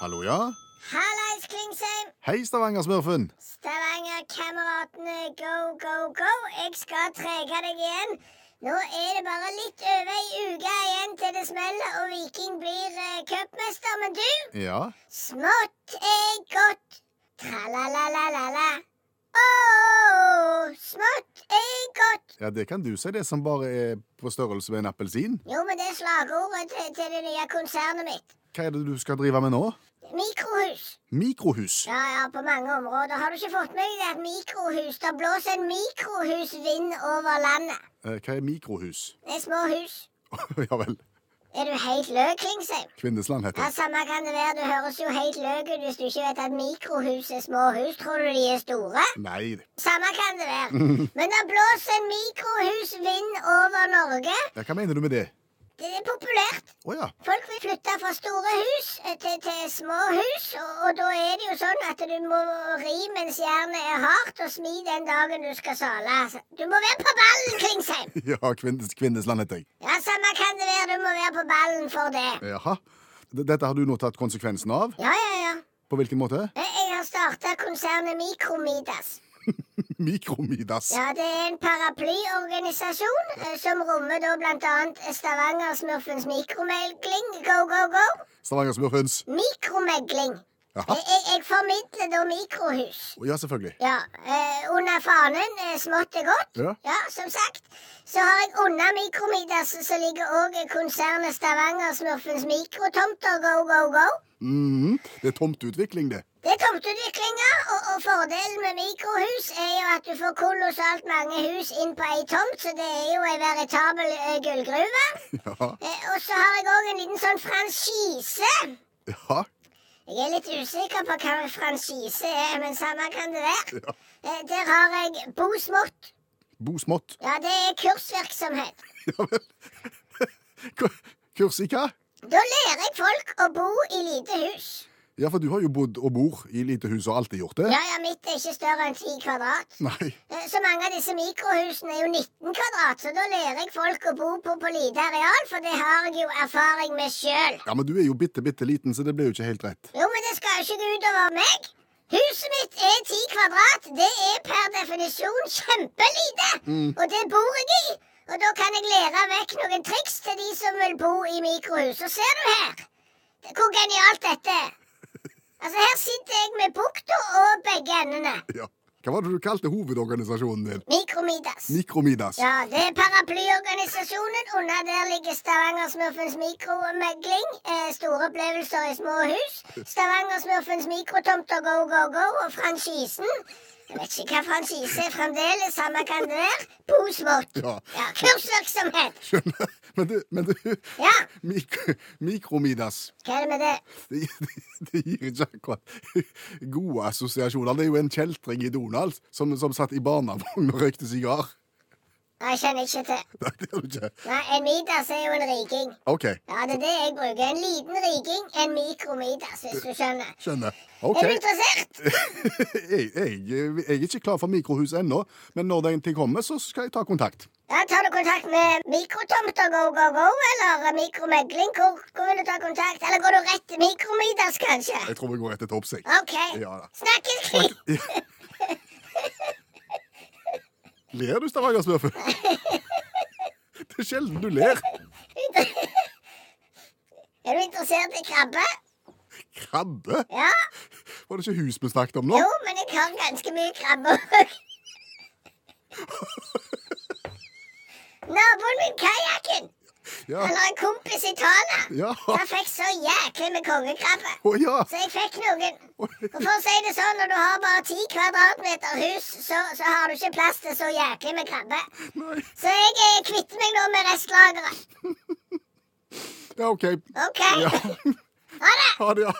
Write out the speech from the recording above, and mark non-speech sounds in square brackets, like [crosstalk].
Hallo, ja? Hallais, Klingsheim. Hei, Stavanger-smurfen. Stavanger-kameratene, go, go, go. Jeg skal trege deg igjen. Nå er det bare litt over ei uke igjen til det smeller og Viking blir eh, cupmester. Men du, Ja? smått er godt. Tra-la-la-la-la-la. Smått er godt. Ja, det kan du si, det som bare er på størrelse med en appelsin. Jo, men det er slagordet til, til det nye konsernet mitt. Hva er det du skal drive med nå? Mikrohus. Mikrohus. Ja, ja, på mange områder. Har du ikke fått med deg at mikrohus Det blåser en mikrohusvind over landet. Eh, hva er mikrohus? Det er små hus. [laughs] ja vel. Er du helt løk, Klingsheim? Kvinnesland heter det. Ja. Samme kan det være. Du høres jo helt løk ut hvis du ikke vet at mikrohus er små hus. Tror du de er store? Nei. Samme kan det være. [laughs] Men det blåser en mikrohusvind over Norge. Ja, hva mener du med det? Det er populært. Oh, ja. Vil flytte fra store hus eh, til, til små hus, og, og da er det jo sånn at du må ri mens jernet er hardt, og smi den dagen du skal sale. Du må være på ballen, Klingsheim! [laughs] Ja, kvinnes, Kvinnesland heter jeg. Ja, samme kan det være, du må være på ballen for det. Jaha. Dette har du nå tatt konsekvensen av? Ja, ja, ja. På hvilken måte? Jeg, jeg har starta konsernet Mikromidas. Mikromidas. Ja, det er en paraplyorganisasjon eh, som rommer da blant annet Stavanger-smurfens mikromegling. Go, go, go! Stavanger-smurfens. Mikromegling. Jaha. Jeg, jeg, formidler da mikrohus. Ja, selvfølgelig. Ja, eh, under fanen eh, smått er godt. Ja. som sagt. Så har jeg under Mikromidas, så ligger òg konsernet Stavanger-smurfens mikrotomter. Go, go, go. Mhm. Det er tomteutvikling, det. Det er tomteutviklinga, og, og fordelen med mikrohus er jo at du får kolossalt mange hus inn på ei tomt, så det er jo ei veritabel uh, gullgruve. [laughs] Ja. Eh, og så har jeg òg en liten sånn franchise. Ja. Jeg er litt usikker på hva franchise er, men samme kan det være. Ja. Eh, der har jeg Bo Smått. Bo smått. Ja, det er kursvirksomhet. [laughs] Ja vel. [laughs] Kurs i hva? Da lærer jeg folk å bo i lite hus. Ja, for du har jo bodd og bor i lite hus og alltid gjort det. Ja, ja, mitt er ikke større enn 10 kvadrat. Nei. Eh, Så mange av disse mikrohusene er jo 19 kvadrat, så da lærer jeg folk å bo på på lite areal, for det har jeg jo erfaring med sjøl. Ja, men du er jo bitte, bitte liten, så det blir jo ikke helt rett. Jo, men det skal jo ikke gå utover meg. Huset mitt er 10 kvadrat. Det er per definisjon kjempelite. Og det bor jeg i. Og da kan jeg lære vekk noen triks til de som vil bo i mikrohus. Og ser du her hvor genialt dette er. Altså, her sitter jeg med bukta og begge endene. [laughs] Ja. Hva var det du kalte hovedorganisasjonen din? Mikromidas. Mikromidas. Ja, det er paraplyorganisasjonen. Under der ligger Stavanger-smurfens mikromegling. Eh, store opplevelser i små hus. [laughs] Stavanger-smurfens mikrotomter go, go, go. Og franchisen. Jeg vet ikke hva franchise er fremdeles. Samme kan det være. Bo. Ja. Ja, kursvirksomhet. Skjønner. Men du, men du Ja, mik Mikromidas hva er det med det? det, det, det gir ikke akkurat gode assosiasjoner. Det er jo en kjeltring i Donald som, som satt i barnevogn og røykte sigar. Nei, Jeg kjenner ikke til. Nei, det er du ikke. Nei, En midas er jo en riking. OK. Ja, det er det jeg bruker. En liten riking, en mikromidas, hvis du skjønner. Skjønner. OK. Er du interessert? [laughs] jeg, jeg, jeg er ikke klar for mikrohus ennå, men når den tid kommer, så skal jeg ta kontakt. Ja, Tar du kontakt med mikrotomter go, go, go, eller mikromegling? Hvor, hvor vil du ta kontakt? Eller går du rett til mikromidas, kanskje? Jeg tror vi går rett til jeg. OK. Ja da. Snakkes. [laughs] Ler du, Stavanger-smurfen? [laughs] Det er sjelden du ler. Er du interessert i krabbe? Krabbe? Ja. Var det ikke hus vi snakket om nå? Jo, men jeg har ganske mye krabbe òg. Ja. Han har en kompis i Tana. Ja. Han fikk så jæklig med kongekrabbe. Oh, ja. Så jeg fikk noen. Og for å si det sånn, når du har bare ti kvadratmeter hus, så, så har du ikke plass til så jæklig med krabbe. Nei. Så jeg eh, kvitter meg nå med restlageret. Ja, OK. OK. Ja. [laughs] Ha det. Ha det, ja.